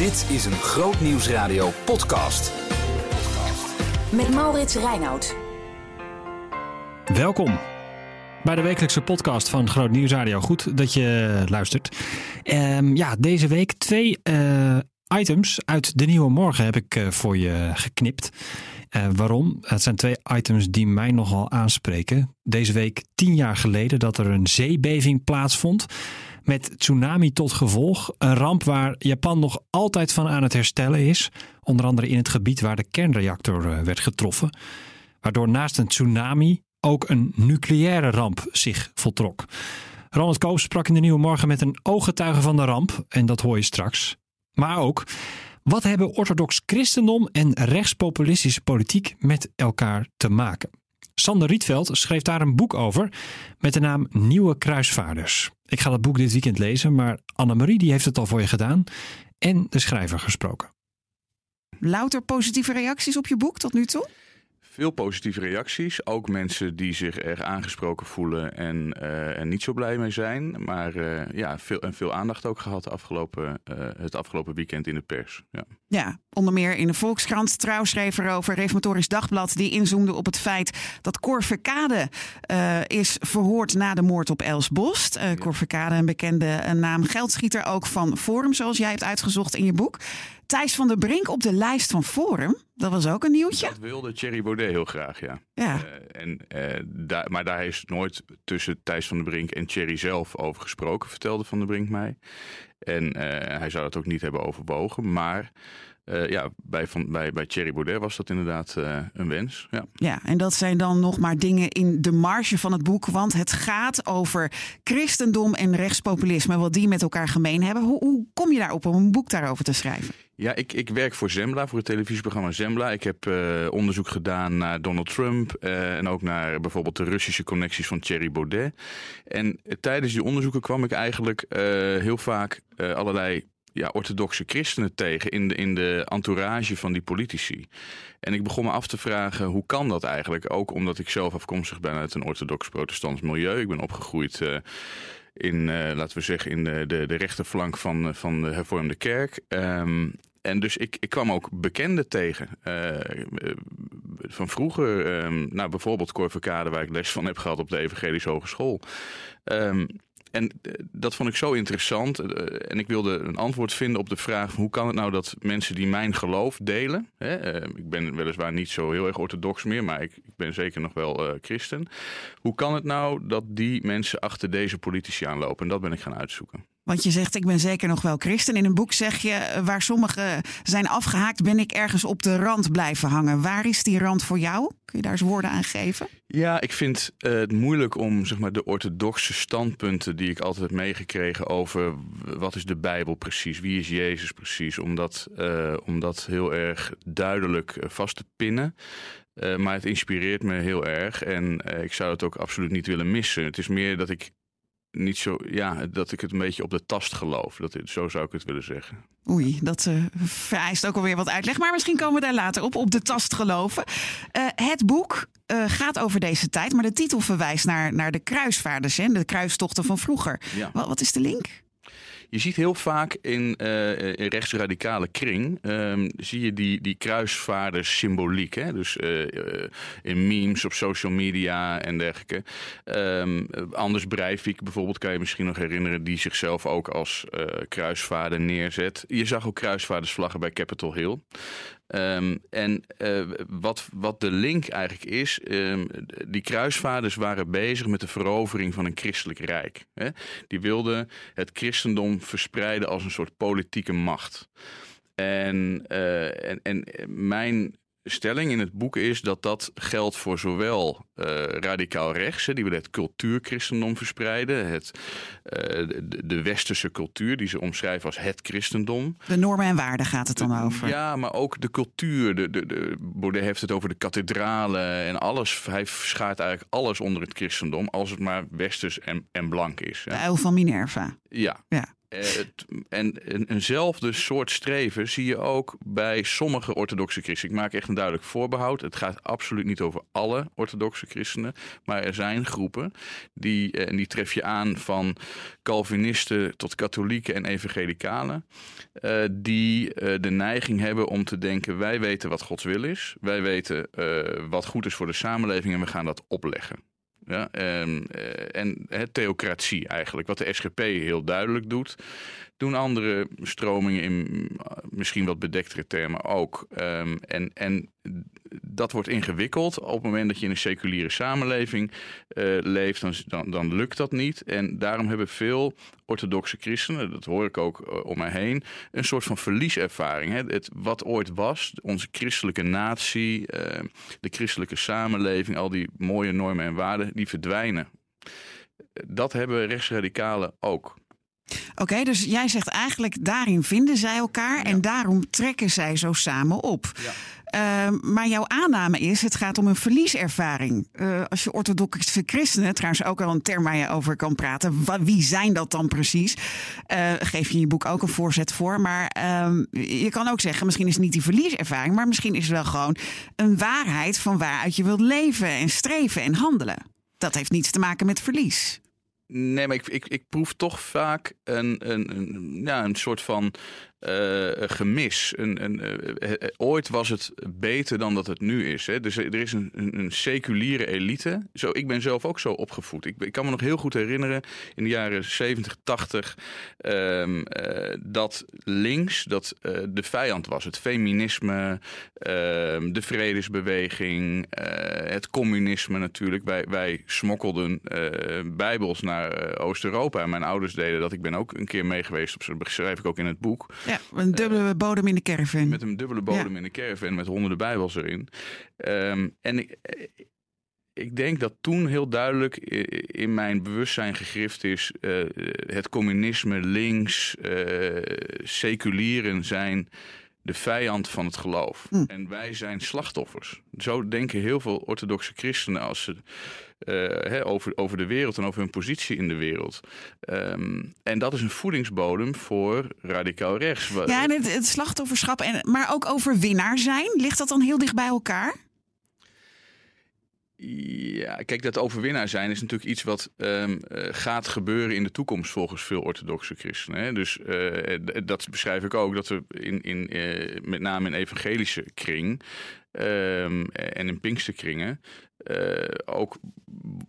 Dit is een Groot Nieuwsradio podcast. Met Maurits Reinoud. Welkom bij de wekelijkse podcast van Groot Nieuwsradio. Goed dat je luistert. Ehm, ja, deze week twee eh, items uit de Nieuwe Morgen heb ik eh, voor je geknipt. Eh, waarom? Het zijn twee items die mij nogal aanspreken. Deze week tien jaar geleden dat er een zeebeving plaatsvond met tsunami tot gevolg. Een ramp waar Japan nog altijd van aan het herstellen is. Onder andere in het gebied waar de kernreactor eh, werd getroffen. Waardoor naast een tsunami ook een nucleaire ramp zich voltrok. Ronald Koop sprak in de Nieuwe Morgen met een ooggetuige van de ramp. En dat hoor je straks. Maar ook, wat hebben orthodox christendom en rechtspopulistische politiek met elkaar te maken? Sander Rietveld schreef daar een boek over met de naam Nieuwe Kruisvaarders. Ik ga dat boek dit weekend lezen, maar Annemarie die heeft het al voor je gedaan en de schrijver gesproken. Louter positieve reacties op je boek tot nu toe? Veel positieve reacties. Ook mensen die zich erg aangesproken voelen en uh, er niet zo blij mee zijn. Maar uh, ja, veel, en veel aandacht ook gehad afgelopen, uh, het afgelopen weekend in de pers. Ja. ja, onder meer in de Volkskrant. Trouw schreef erover. Reformatorisch Dagblad die inzoomde op het feit dat Cor Verkade is verhoord na de moord op Els Bost. Cor Verkade, een bekende naam. Geldschieter ook van Forum, zoals jij hebt uitgezocht in je boek. Thijs van der Brink op de lijst van Forum. Dat was ook een nieuwtje. Dat wilde Thierry Baudet heel graag, ja. ja. Uh, en, uh, daar, maar daar is nooit tussen Thijs van der Brink en Thierry zelf over gesproken, vertelde Van der Brink mij. En uh, hij zou het ook niet hebben overwogen. Maar ja, bij, van, bij, bij Thierry Baudet was dat inderdaad een wens. Ja. ja, en dat zijn dan nog maar dingen in de marge van het boek. Want het gaat over christendom en rechtspopulisme, wat die met elkaar gemeen hebben. Hoe, hoe kom je daarop om een boek daarover te schrijven? Ja, ik, ik werk voor Zembla, voor het televisieprogramma Zembla. Ik heb uh, onderzoek gedaan naar Donald Trump uh, en ook naar bijvoorbeeld de Russische connecties van Thierry Baudet. En uh, tijdens die onderzoeken kwam ik eigenlijk heel vaak allerlei ja, orthodoxe christenen tegen in de, in de entourage van die politici. En ik begon me af te vragen, hoe kan dat eigenlijk? Ook omdat ik zelf afkomstig ben uit een orthodox-protestants milieu. Ik ben opgegroeid in, laten we zeggen, in de, de, de rechterflank van, van de hervormde kerk. Um, en dus ik, ik kwam ook bekenden tegen. Uh, van vroeger, um, nou bijvoorbeeld Cor Verkade, waar ik les van heb gehad op de Evangelische Hogeschool. Um, en dat vond ik zo interessant. En ik wilde een antwoord vinden op de vraag: hoe kan het nou dat mensen die mijn geloof delen. Hè, ik ben weliswaar niet zo heel erg orthodox meer, maar ik, ik ben zeker nog wel christen. Hoe kan het nou dat die mensen achter deze politici aanlopen? En dat ben ik gaan uitzoeken. Want je zegt, ik ben zeker nog wel christen. In een boek zeg je, waar sommigen zijn afgehaakt, ben ik ergens op de rand blijven hangen. Waar is die rand voor jou? Kun je daar eens woorden aan geven? Ja, ik vind uh, het moeilijk om zeg maar, de orthodoxe standpunten die ik altijd heb meegekregen over wat is de Bijbel precies, wie is Jezus precies, om dat, uh, om dat heel erg duidelijk vast te pinnen. Maar het inspireert me heel erg en ik zou het ook absoluut niet willen missen. Het is meer dat ik niet zo, ja, dat ik het een beetje op de tast geloof. Dat, zo zou ik het willen zeggen. Oei, dat uh, vereist ook alweer wat uitleg. Maar misschien komen we daar later op, op de tast geloven. Uh, het boek uh, gaat over deze tijd, maar de titel verwijst naar, naar de kruisvaarders en de kruistochten van vroeger. Ja. Wat, wat is de link? Je ziet heel vaak in, uh, in rechtsradicale kring, um, zie je die, die kruisvaarders symboliek. Hè? Dus uh, in memes op social media en dergelijke. Um, Anders Breivik bijvoorbeeld kan je misschien nog herinneren, die zichzelf ook als kruisvaarder neerzet. Je zag ook kruisvaardersvlaggen bij Capitol Hill. Um, en uh, wat, wat de link eigenlijk is, um, die kruisvaarders waren bezig met de verovering van een christelijk rijk. Hè? Die wilden het christendom verspreiden als een soort politieke macht. En, uh, en, en mijn stelling in het boek is dat dat geldt voor zowel uh, radicaal rechts, die willen het cultuurchristendom verspreiden, het, uh, de, de, westerse cultuur, die ze omschrijven als het christendom. De normen en waarden gaat het dan over? Ja, maar ook de cultuur. De, de, de, Baudet heeft het over de kathedralen en alles. Hij schaart eigenlijk alles onder het christendom, als het maar westers en, en blank is. De uil van Minerva. Ja. ja. Eh, en een, eenzelfde soort streven zie je ook bij sommige orthodoxe christenen. Ik maak echt een duidelijk voorbehoud. Het gaat absoluut niet over alle orthodoxe christenen. Maar er zijn groepen, die, eh, en die tref je aan van Calvinisten tot katholieken en evangelicalen. eh, die de neiging hebben om te denken: wij weten wat Gods wil is. Wij weten wat goed is voor de samenleving en we gaan dat opleggen. Ja, en, eh, en het theocratie eigenlijk, wat de SGP heel duidelijk doet, doen andere stromingen in mm, misschien wat bedektere termen ook. Ehm, en, en dat wordt ingewikkeld. Op het moment dat je in een seculiere samenleving eh, leeft, dan, dan, lukt dat niet. En daarom hebben veel orthodoxe christenen, dat hoor ik ook eh, om mij heen, een soort van verlieservaring. Hè? Het, wat ooit was, onze christelijke natie, eh, de christelijke samenleving, al die mooie normen en waarden, die verdwijnen. Dat hebben rechtsradicalen ook. Oké, dus jij zegt eigenlijk daarin vinden zij elkaar en daarom trekken zij zo samen op. Ehm, maar jouw aanname is, het gaat om een verlieservaring. Eh, als je orthodoxe christenen, trouwens ook al een term waar je over kan praten, wie zijn dat dan precies? Eh, geef je in je boek ook een voorzet voor. Maar ehm, je kan ook zeggen, misschien is het niet die verlieservaring, maar misschien is het wel gewoon een waarheid van waaruit je wilt leven en streven en handelen. Dat heeft niets te maken met verlies. Nee, maar ik, ik, ik proef toch vaak een, een, een, ja, een soort van eh, gemis. Een, een, eh, eh, ooit was het beter dan dat het nu is. Hè? Dus er is een, een, een seculiere elite. Zo, ik ben zelf ook zo opgevoed. Ik, ik kan me nog heel goed herinneren in de jaren 70, 80... ehm, eh, dat links dat, eh, de vijand was. Het feminisme, ehm, de vredesbeweging, eh, het communisme natuurlijk. Wij, wij smokkelden eh, bijbels naar eh, Oost-Europa. Mijn ouders deden dat. Ik ben ook een keer mee geweest. Op, dat beschrijf ik ook in het boek. Ja, een dubbele bodem in de caravan. Met een dubbele bodem in de caravan met honderden bijbels erin. Ehm, en ik, eh, ik denk dat toen heel duidelijk in mijn bewustzijn gegrift is... eh, het communisme, links, eh, seculieren zijn de vijand van het geloof. Hm. En wij zijn slachtoffers. Zo denken heel veel orthodoxe christenen als ze... eh, hè, over, over de wereld en over hun positie in de wereld. Ehm, en dat is een voedingsbodem voor radicaal rechts. Ja, en het, het slachtofferschap, en, maar ook overwinnaar zijn. Ligt dat dan heel dicht bij elkaar? Ja, kijk, dat overwinnaar zijn is natuurlijk iets wat ehm, eh, gaat gebeuren in de toekomst volgens veel orthodoxe christenen. Hè? Dus eh, dat beschrijf ik ook, dat we in, in, eh, met name in evangelische kring ehm, en in pinksterkringen eh, ook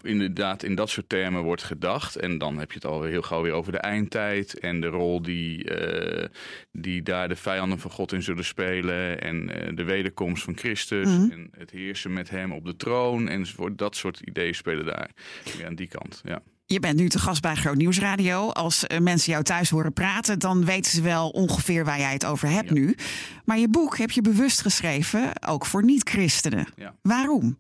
inderdaad in dat soort termen wordt gedacht. En dan heb je het alweer heel gauw weer over de eindtijd en de rol die, eh, die daar de vijanden van God in zullen spelen en eh, de wederkomst van Christus Mhm. en het heersen met hem op de troon enzovoort. Dat soort ideeën spelen daar weer aan die kant. Ja. Je bent nu te gast bij Groot Nieuwsradio. Als eh, mensen jou thuis horen praten, dan weten ze wel ongeveer waar jij het over hebt Ja. nu. Maar je boek heb je bewust geschreven, ook voor niet-christenen. Ja. Waarom?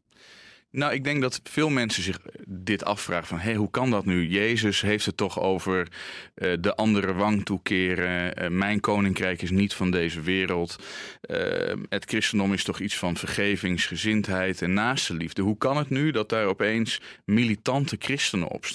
Nou, ik denk dat veel mensen zich dit afvragen van... Hé, hoe kan dat nu? Jezus heeft het toch over eh, de andere wang toekeren. Eh, mijn koninkrijk is niet van deze wereld. Eh, het christendom is toch iets van vergevingsgezindheid en naastenliefde. Hoe kan het nu dat daar opeens militante christenen op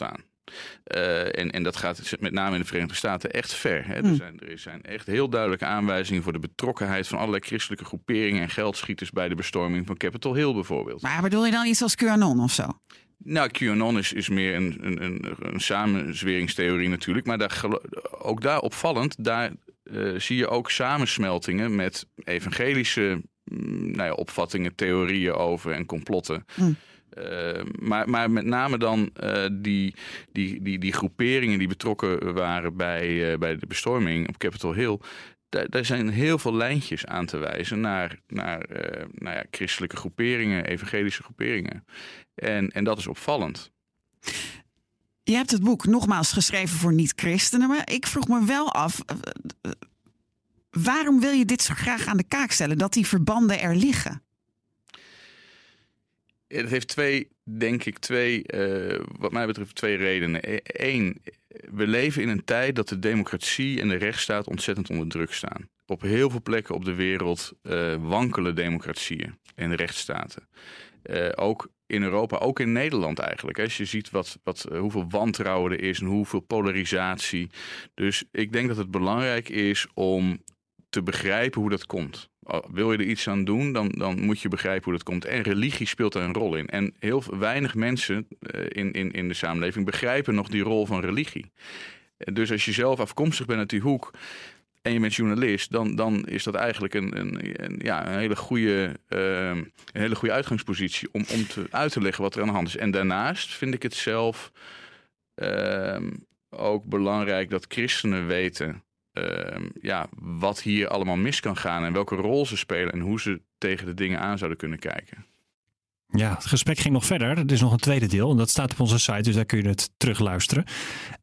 Eh, en, en dat gaat met name in de Verenigde Staten echt ver. Hè? Er, Hmm. zijn, er zijn echt heel duidelijke aanwijzingen voor de betrokkenheid van allerlei christelijke groeperingen en geldschieters bij de bestorming van Capitol Hill bijvoorbeeld. Maar bedoel je dan iets als QAnon of zo? Nou, QAnon is, is meer een, een, een, een samenzweringstheorie natuurlijk. Maar daar, ook daar opvallend, daar eh, zie je ook samensmeltingen met evangelische mm, nou ja, opvattingen, theorieën over en complotten. Hmm. Eh, maar, maar met name dan eh, die, die, die, die groeperingen die betrokken waren bij, eh, bij de bestorming op Capitol Hill. Daar, zijn heel veel lijntjes aan te wijzen naar, naar eh, nou ja, christelijke groeperingen, evangelische groeperingen. En, en dat is opvallend. Je hebt het boek nogmaals geschreven voor niet-christenen. Maar ik vroeg me wel af. Waarom wil je dit zo graag aan de kaak stellen? Dat die verbanden er liggen? Het heeft twee, denk ik, twee, eh, wat mij betreft, twee redenen. Eén, we leven in een tijd dat de democratie en de rechtsstaat ontzettend onder druk staan. Op heel veel plekken op de wereld eh, wankelen democratieën en rechtsstaten. Eh, ook in Europa, ook in Nederland eigenlijk. Als je ziet wat, wat, hoeveel wantrouwen er is en hoeveel polarisatie. Dus ik denk dat het belangrijk is om te begrijpen hoe dat komt. Wil je er iets aan doen, dan, dan moet je begrijpen hoe dat komt. En religie speelt daar een rol in. En heel weinig mensen uh, in, in, in de samenleving begrijpen nog die rol van religie. Dus als je zelf afkomstig bent uit die hoek, en je bent journalist, dan, dan is dat eigenlijk een, een, ja, een, hele goede, uh, een hele goede uitgangspositie om, om te, uit te leggen wat er aan de hand is. En daarnaast vind ik het zelf uh, ook belangrijk dat christenen weten ja, wat hier allemaal mis kan gaan en welke rol ze spelen en hoe ze tegen de dingen aan zouden kunnen kijken. Ja, het gesprek ging nog verder. Er is nog een tweede deel en dat staat op onze site, dus daar kun je het terugluisteren.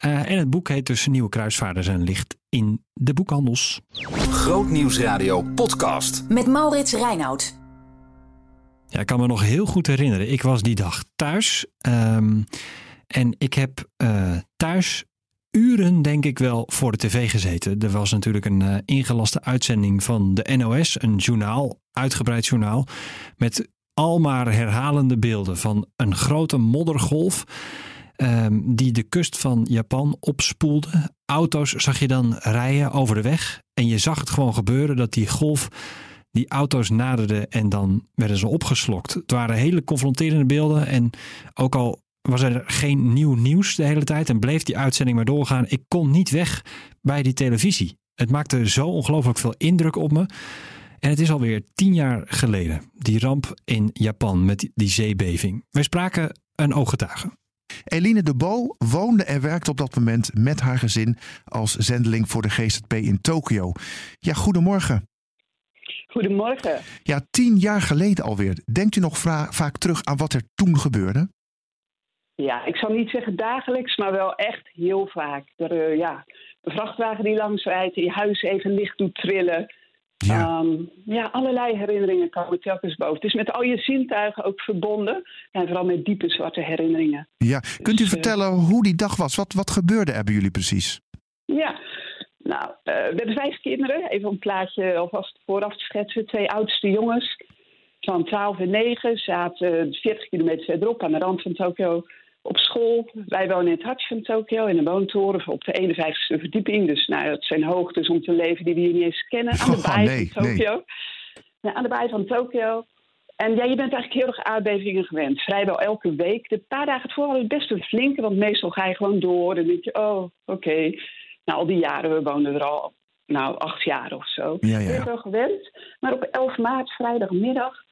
Uh, en het boek heet dus Nieuwe Kruisvaarders en ligt in de boekhandels. Grootnieuwsradio podcast. Met Maurits Reinoud. Ja, ik kan me nog heel goed herinneren. Ik was die dag thuis um, en ik heb uh, thuis uren denk ik wel voor de tv gezeten. Er was natuurlijk een uh, ingelaste uitzending van de NOS, een journaal, uitgebreid journaal, met al maar herhalende beelden van een grote moddergolf um, die de kust van Japan opspoelde. Auto's zag je dan rijden over de weg en je zag het gewoon gebeuren dat die golf die auto's naderde en dan werden ze opgeslokt. Het waren hele confronterende beelden en ook al was er geen nieuw nieuws de hele tijd en bleef die uitzending maar doorgaan, ik kon niet weg bij die televisie. Het maakte zo ongelooflijk veel indruk op me. En het is alweer tien jaar geleden, die ramp in Japan met die zeebeving. Wij spraken een ooggetuige. Eline de Bo woonde en werkte op dat moment met haar gezin als zendeling voor de GZP in Tokio. Ja, goedemorgen. Goedemorgen. Ja, tien jaar geleden alweer. Denkt u nog vaak terug aan wat er toen gebeurde? Ja, ik zal niet zeggen dagelijks, maar wel echt heel vaak. Er, uh, ja, de vrachtwagen die langs rijdt, je huis even licht doet trillen. Ja. Um, ja, allerlei herinneringen komen telkens boven. Het is met al je zintuigen ook verbonden. En vooral met diepe zwarte herinneringen. Ja, kunt u dus, vertellen uh, hoe die dag was? Wat, wat gebeurde er bij jullie precies? Ja, nou, uh, we hebben vijf kinderen. Even een plaatje alvast vooraf te schetsen. Twee oudste jongens van 12 en 9 zaten 40 kilometer verderop aan de rand van Tokio op school. Wij wonen in het hartje van Tokio in een woontoren op de 51ste verdieping. Dus nou, dat zijn hoogtes om te leven die we hier niet eens kennen. Aan de baai oh, nee, van Tokio. Nee. Nou, aan de baai van Tokio. En ja, je bent eigenlijk heel erg aardbevingen gewend. Vrijwel elke week. De paar dagen ervoor hadden het best een flinke, want meestal ga je gewoon door. En denk je, oh, oké. Okay. Nou, al die jaren, we woonden er al, nou, acht jaar of zo. Ja, ja. Wel gewend. Maar op 11 maart, vrijdagmiddag,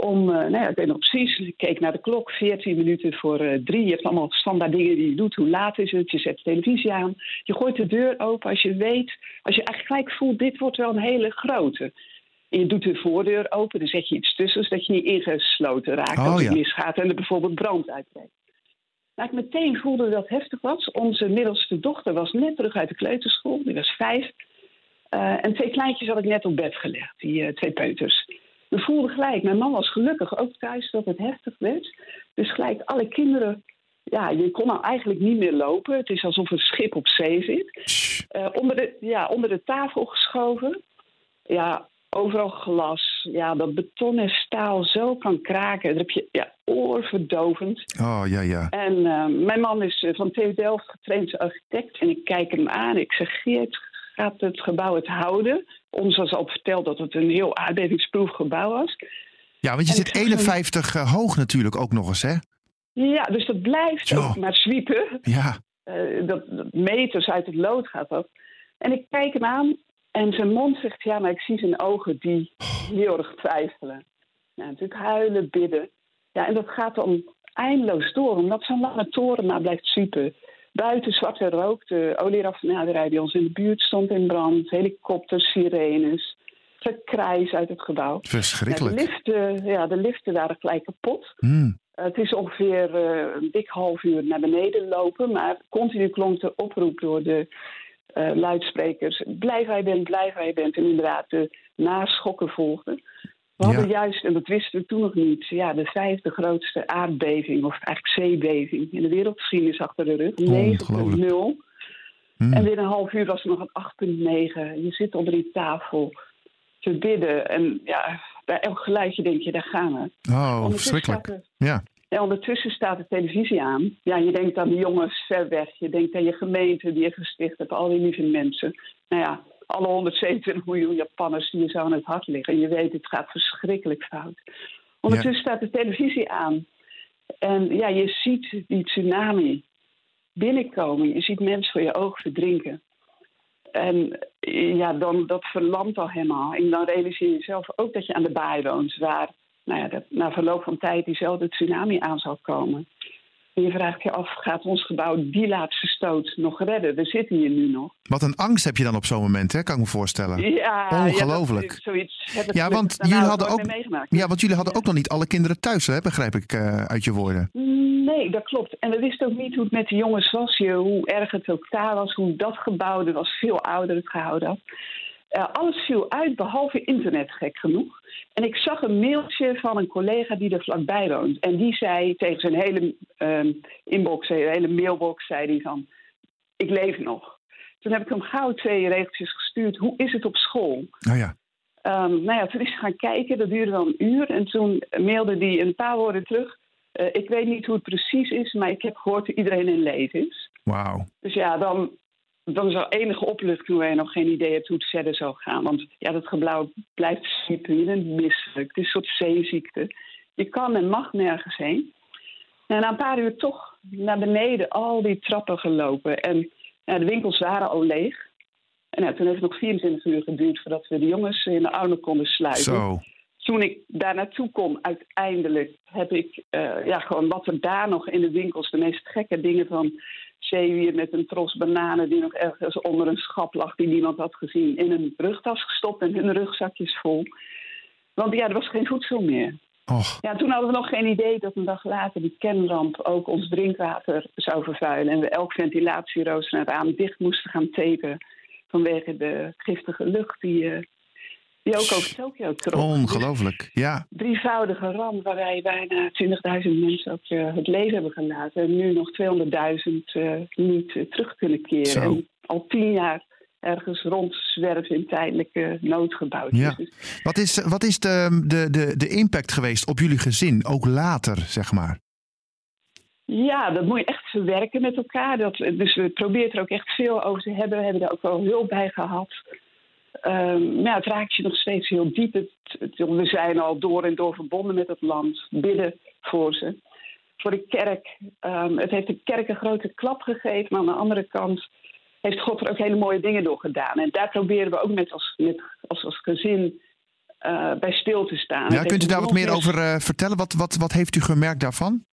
om, uh, nou ja, ik weet nog precies, ik keek naar de klok, 14 minuten voor uh, drie. Je hebt allemaal standaard dingen die je doet. Hoe laat is het? Je zet de televisie aan. Je gooit de deur open als je weet, als je eigenlijk gelijk voelt, dit wordt wel een hele grote. En je doet de voordeur open, dan zet je iets tussen, zodat je niet ingesloten raakt oh, als het ja. misgaat en er bijvoorbeeld brand uitbreekt. Nou, ik meteen voelde dat het heftig was. Onze middelste dochter was net terug uit de kleuterschool, die was vijf. Uh, en twee kleintjes had ik net op bed gelegd, die uh, twee peuters. We voelden gelijk, mijn man was gelukkig ook thuis dat het heftig werd. Dus gelijk alle kinderen, ja, je kon nou eigenlijk niet meer lopen. Het is alsof een schip op zee zit. Uh, onder, de, ja, onder de tafel geschoven. Ja, overal glas. Ja, dat beton en staal zo kan kraken. Dat heb je ja, oorverdovend. Oh, ja, ja. En uh, mijn man is uh, van TU Delft getraind architect. En ik kijk hem aan. Ik zeg, Geert, gaat het gebouw het houden? Ons was al verteld dat het een heel aardbevingsproef gebouw was. Ja, want je en zit 51 een... hoog natuurlijk ook nog eens, hè? Ja, dus dat blijft ook maar zwiepen. Ja. Uh, dat, dat meters uit het lood gaat dat. En ik kijk hem aan en zijn mond zegt ja, maar ik zie zijn ogen die heel erg twijfelen. Ja, natuurlijk huilen, bidden. Ja, en dat gaat dan eindeloos door, omdat zo'n lange toren maar blijft zwiepen. Buiten zwarte rook, de olieraffinaderij die ons in de buurt stond in brand, helikopters, sirenes, gekrijs uit het gebouw. Verschrikkelijk. De, liften, ja, de liften waren gelijk kapot. Hmm. Het is ongeveer uh, een dik half uur naar beneden lopen, maar continu klonk de oproep door de uh, luidsprekers. Blijf waar je bent, blijf waar je bent. En inderdaad, de naschokken volgden. We hadden Ja. juist, en dat wisten we toen nog niet, ja, de vijfde grootste aardbeving, of eigenlijk zeebeving, in de wereldgeschiedenis achter de rug. 9,0. Hmm. En binnen een half uur was er nog een 8,9. Je zit onder die tafel te bidden. En ja, bij elk geluidje denk je, daar gaan we. Oh, verschrikkelijk. Ja. En ondertussen staat de televisie aan. Ja, je denkt aan de jongens ver weg. Je denkt aan je gemeente die je gesticht hebt, al die lieve mensen. Nou ja, alle 127 miljoen Japanners die je zo aan het hart liggen. En je weet, het gaat verschrikkelijk fout. Ondertussen staat de televisie aan. En ja, je ziet die tsunami binnenkomen. Je ziet mensen voor je ogen verdrinken. En ja, dan, dat verlamt al helemaal. En dan realiseer je zelf ook dat je aan de baai woont, waar nou ja, dat na verloop van tijd diezelfde tsunami aan zal komen. En je vraagt je af, gaat ons gebouw die laatste stoot nog redden? We zitten hier nu nog. Wat een angst heb je dan op zo'n moment, hè? kan ik me voorstellen. Ja, Ongelooflijk. Ja, zoiets heb ik Ja, want jullie hadden ook- meegemaakt. Ja, want jullie hadden ook nog niet alle kinderen thuis, hè? begrijp ik eh, uit je woorden. Nee, dat klopt. En we wisten ook niet hoe het met de jongens was, hoe erg het ook daar was, hoe dat gebouw, dat was veel ouder het gehouden had. Eh, alles viel uit, behalve internet, gek genoeg. En ik zag een mailtje van een collega die er vlakbij woont. En die zei tegen zijn hele ehm, inbox, zijn hele mailbox, zei hij van, ik leef nog. Toen heb ik hem gauw twee regeltjes gestuurd. Hoe is het op school? Oh ja. Ehm, nou ja, toen is hij gaan kijken, dat duurde wel een uur. En toen mailde hij een paar woorden terug. Eh, ik weet niet hoe het precies is, maar ik heb gehoord dat iedereen in leven is. Wauw. Dus ja, dan, dan is er enige opluchting waar je nog geen idee hebt hoe het verder zou gaan. Want ja, dat gebouw blijft sliepen, je bent misselijk. Het is een soort zeeziekte. Je kan en mag nergens heen. En na een paar uur toch naar beneden al die trappen gelopen. En ja, de winkels waren al leeg. En ja, toen heeft het nog 24 uur geduurd voordat we de jongens in de armen konden sluiten Zo. Toen ik daar naartoe kom, uiteindelijk heb ik eh, ja, gewoon wat er daar nog in de winkels, de meest gekke dingen van zeewier met een tros bananen die nog ergens onder een schap lag die niemand had gezien, in een rugtas gestopt en hun rugzakjes vol. Want ja, er was geen voedsel meer. Och. Ja, toen hadden we nog geen idee dat een dag later die kernramp ook ons drinkwater zou vervuilen. En we elk ventilatierooster en raam dicht moesten gaan tapen vanwege de giftige lucht die, eh, die ook over Tokio trok. Ongelooflijk. Ja. drievoudige ramp waarbij bijna 20.000 mensen ook eh, het leven hebben gelaten. En nu nog 200.000 eh, niet eh, terug kunnen keren. Zo. En al tien jaar ergens rondzwerven in tijdelijke noodgebouwtjes. Ja. Dus Wat is, wat is de, de, de, de impact geweest op jullie gezin, ook later, zeg maar? Ja, dat moet je echt verwerken met elkaar. Dat, dus we proberen er ook echt veel over te hebben. We hebben daar ook wel hulp bij gehad. Ehm, maar ja, het raakt je nog steeds heel diep. Het, het- we zijn al door en door verbonden met het land. Bidden voor ze. Voor de kerk. ehm, het heeft de kerk een grote klap gegeven. Maar aan de andere kant heeft God er ook hele mooie dingen door gedaan. En daar proberen we ook met als, met, als, als gezin eh, bij stil te staan. Ja, kunt u daar wat meer over eh, vertellen? Wat, wat, wat heeft u gemerkt daarvan?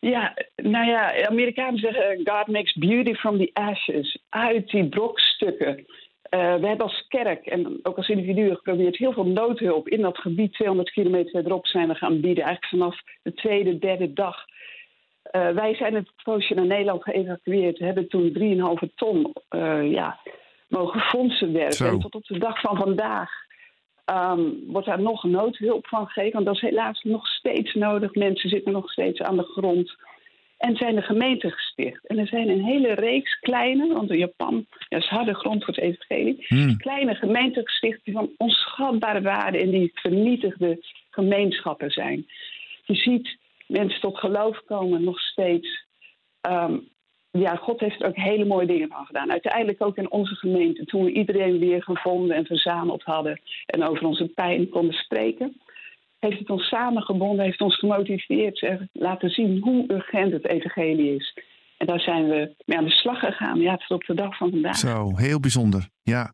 Ja, nou ja, Amerikanen zeggen God makes beauty from the ashes. Uit die brokstukken. Eh, we hebben als kerk en ook als individu geprobeerd heel veel noodhulp in dat gebied 200 kilometer verderop zijn we gaan bieden. Eigenlijk vanaf de tweede, derde dag. Eh, wij zijn het poosje naar Nederland geëvacueerd. We hebben toen 3,5 ton eh, ja, mogen fondsen werken. Zo. En tot op de dag van vandaag ehm, wordt daar nog noodhulp van gegeven. Want dat is helaas nog steeds nodig. Mensen zitten nog steeds aan de grond. En zijn de gemeenten gesticht. En er zijn een hele reeks kleine, want in Japan ja, is harde grond voor het evangelie. Hmm. Kleine gemeenten gesticht die van onschatbare waarde en die vernietigde gemeenschappen zijn. Je ziet mensen tot geloof komen nog steeds. Ehm, ja, God heeft er ook hele mooie dingen van gedaan. Uiteindelijk ook in onze gemeente, toen we iedereen weer gevonden en verzameld hadden en over onze pijn konden spreken, heeft het ons samengebonden, heeft ons gemotiveerd, eh, laten zien hoe urgent het evangelie is. En daar zijn we mee aan de slag gegaan, ja, tot op de dag van vandaag. Zo, heel bijzonder. Ja.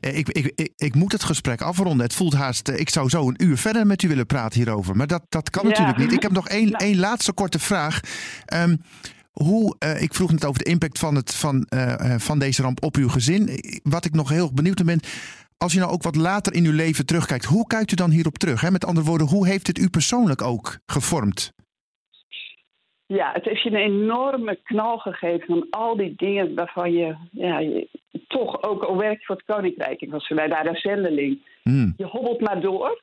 Eh, Ik, ik, ik, ik moet het gesprek afronden. Het voelt haast. eh, Ik zou zo een uur verder met u willen praten hierover. Maar dat, dat kan Ja. natuurlijk niet. Ik heb nog één, Nou. één laatste korte vraag. Ehm, hoe, ik vroeg net over de impact van, het, van, van deze ramp op uw gezin. Wat ik nog heel benieuwd ben. Als je nou ook wat later in uw leven terugkijkt, hoe kijkt u dan hierop terug? Hè? Met andere woorden, hoe heeft het u persoonlijk ook gevormd? Ja, het heeft je een enorme knal gegeven van al die dingen waarvan je, ja, je toch ook al werk je voor het koninkrijk. Ik was bij daar zendeling. Hmm. Je hobbelt maar door,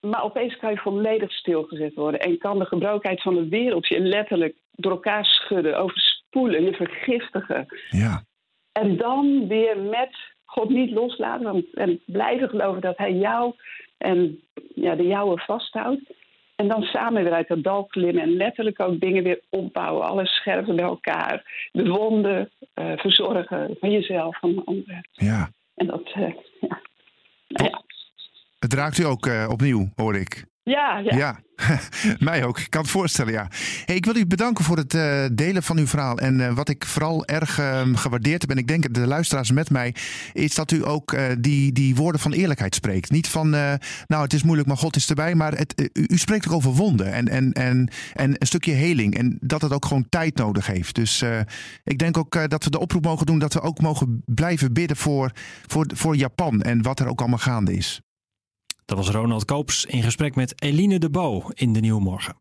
maar opeens kan je volledig stilgezet worden en kan de gebrokenheid van de wereld je letterlijk door elkaar schudden, overspoelen, je vergiftigen. Ja, En dan weer met God niet loslaten want, en blijven geloven dat Hij jou en ja, de jouwe vasthoudt. En dan samen weer uit dat dal klimmen en letterlijk ook dingen weer opbouwen. Alles scherven bij elkaar. De wonden uh, verzorgen van jezelf, van de anderen. Ja. En dat, uh, ja. Nou ja. Het raakt u ook uh, opnieuw, hoor ik. Ja, ja. ja. mij ook. Ik kan het voorstellen, ja. Hey, ik wil u bedanken voor het uh, delen van uw verhaal. En uh, wat ik vooral erg uh, gewaardeerd heb, en ik denk de luisteraars met mij, is dat u ook die, die woorden van eerlijkheid spreekt. Niet van, nou het is moeilijk, maar God is erbij. Maar het, u, u, spreekt ook over wonden en, en, en, en een stukje heling. En dat het ook gewoon tijd nodig heeft. Dus ik denk ook dat we de oproep mogen doen dat we ook mogen blijven bidden voor, voor, voor Japan en wat er ook allemaal gaande is. Dat was Ronald Koops in gesprek met Eline de Bo in de Nieuwe Morgen.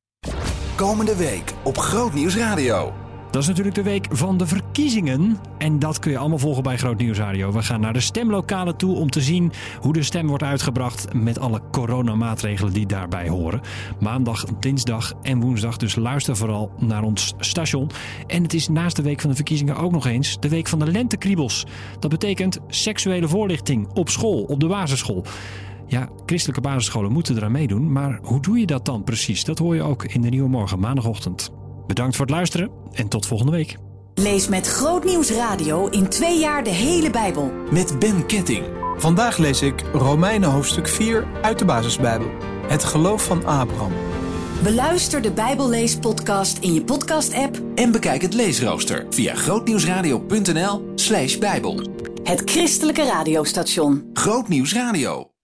Komende week op Groot Nieuws Radio. Dat is natuurlijk de week van de verkiezingen. En dat kun je allemaal volgen bij Groot Nieuws Radio. We gaan naar de stemlokalen toe om te zien hoe de stem wordt uitgebracht. Met alle coronamaatregelen die daarbij horen. Maandag, dinsdag en woensdag. Dus luister vooral naar ons station. En het is naast de week van de verkiezingen ook nog eens de week van de lentekriebels. Dat betekent seksuele voorlichting op school, op de basisschool. Ja, christelijke basisscholen moeten eraan meedoen, maar hoe doe je dat dan precies? Dat hoor je ook in de Nieuwe Morgen maandagochtend. Bedankt voor het luisteren en tot volgende week. Lees met Groot Nieuws Radio in twee jaar de hele Bijbel. Met Ben Ketting. Vandaag lees ik Romeinen hoofdstuk 4 uit de Basisbijbel. Het geloof van Abraham. Beluister de Bijbelleespodcast in je podcast-app. En bekijk het leesrooster via grootnieuwsradio.nl slash bijbel. Het christelijke radiostation. Groot Nieuws Radio.